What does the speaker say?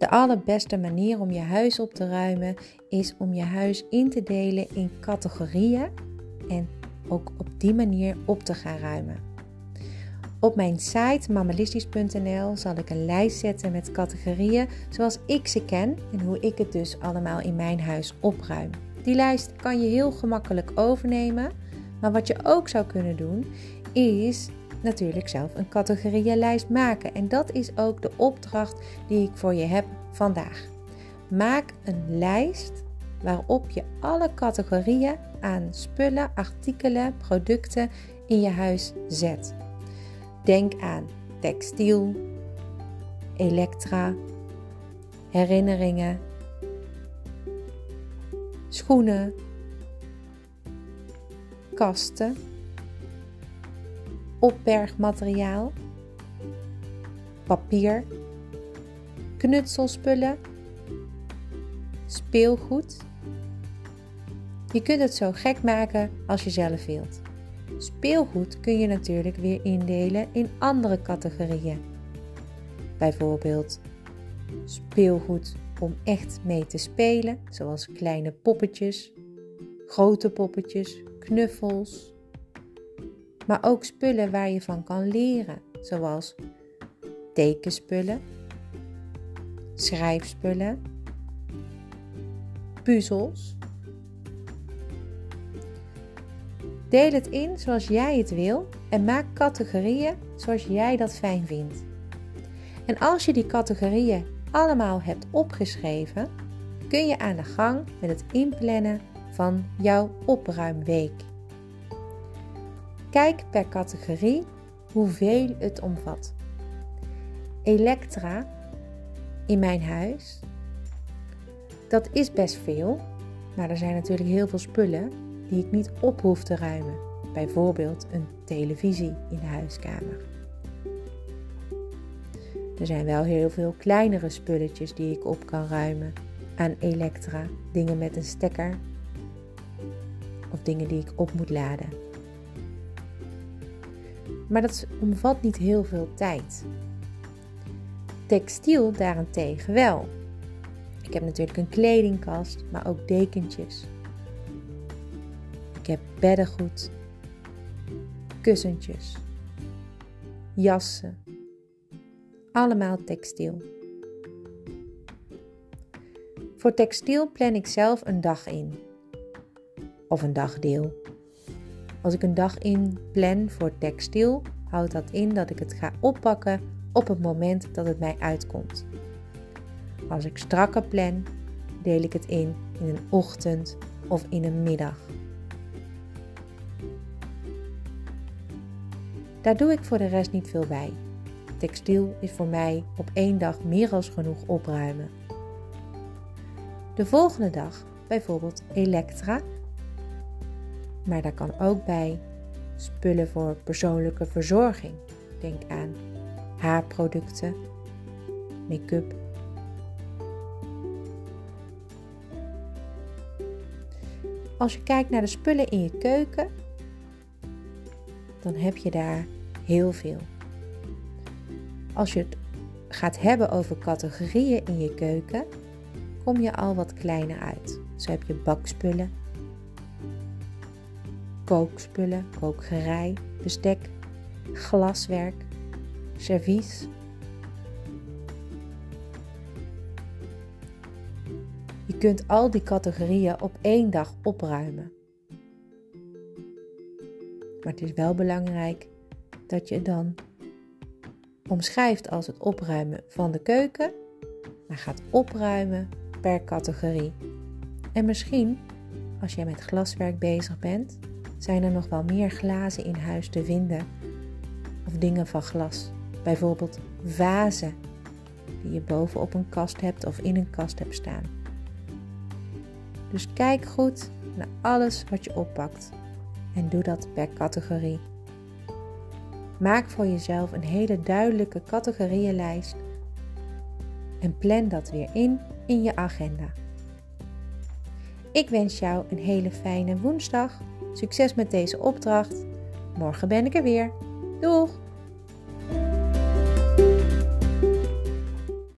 De allerbeste manier om je huis op te ruimen is om je huis in te delen in categorieën en ook op die manier op te gaan ruimen. Op mijn site mammalistisch.nl zal ik een lijst zetten met categorieën zoals ik ze ken en hoe ik het dus allemaal in mijn huis opruim. Die lijst kan je heel gemakkelijk overnemen, maar wat je ook zou kunnen doen is natuurlijk zelf een categorieënlijst maken. En dat is ook de opdracht die ik voor je heb vandaag. Maak een lijst waarop je alle categorieën aan spullen, artikelen, producten in je huis zet. Denk aan textiel, elektra, herinneringen, schoenen, kasten opbergmateriaal, papier, knutselspullen, speelgoed. Je kunt het zo gek maken als je zelf wilt. Speelgoed kun je natuurlijk weer indelen in andere categorieën. Bijvoorbeeld speelgoed om echt mee te spelen, zoals kleine poppetjes, grote poppetjes, knuffels, maar ook spullen waar je van kan leren, zoals tekenspullen, schrijfspullen, puzzels. Deel het in zoals jij het wil en maak categorieën zoals jij dat fijn vindt. En als je die categorieën allemaal hebt opgeschreven, kun je aan de gang met het inplannen van jouw opruimweek. Kijk per categorie hoeveel het omvat. Elektra in mijn huis, dat is best veel, maar er zijn natuurlijk heel veel spullen die ik niet op hoef te ruimen. Bijvoorbeeld een televisie in de huiskamer. Er zijn wel heel veel kleinere spulletjes die ik op kan ruimen aan elektra, dingen met een stekker of dingen die ik op moet laden. Maar dat omvat niet heel veel tijd. Textiel daarentegen wel. Ik heb natuurlijk een kledingkast, maar ook dekentjes. Ik heb beddengoed, kussentjes, jassen. Allemaal textiel. Voor textiel plan ik zelf een dag in. Of een dagdeel. Als ik een dag in plan voor textiel, houdt dat in dat ik het ga oppakken op het moment dat het mij uitkomt. Als ik strakker plan, deel ik het in in een ochtend of in een middag. Daar doe ik voor de rest niet veel bij. Textiel is voor mij op één dag meer als genoeg opruimen. De volgende dag bijvoorbeeld Elektra maar daar kan ook bij spullen voor persoonlijke verzorging. Denk aan haarproducten, make-up. Als je kijkt naar de spullen in je keuken, dan heb je daar heel veel. Als je het gaat hebben over categorieën in je keuken, kom je al wat kleiner uit. Zo heb je bakspullen, kookspullen, kookgerei, bestek, glaswerk, servies. Je kunt al die categorieën op één dag opruimen. Maar het is wel belangrijk dat je dan omschrijft als het opruimen van de keuken, maar gaat opruimen per categorie. En misschien, als jij met glaswerk bezig bent, zijn er nog wel meer glazen in huis te vinden. Of dingen van glas. Bijvoorbeeld vazen die je bovenop een kast hebt of in een kast hebt staan. Dus kijk goed naar alles wat je oppakt en doe dat per categorie. Maak voor jezelf een hele duidelijke categorieënlijst en plan dat weer in in je agenda. Ik wens jou een hele fijne woensdag Succes met deze opdracht. Morgen ben ik er weer. Doeg!